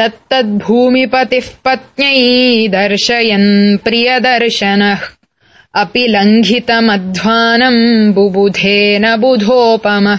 तत्तद्भूमिपतिः पत्न्यै दर्शयन् प्रियदर्शनः। अपि लङ्घितमध्वानम् बुबुधेन बुधोपमः।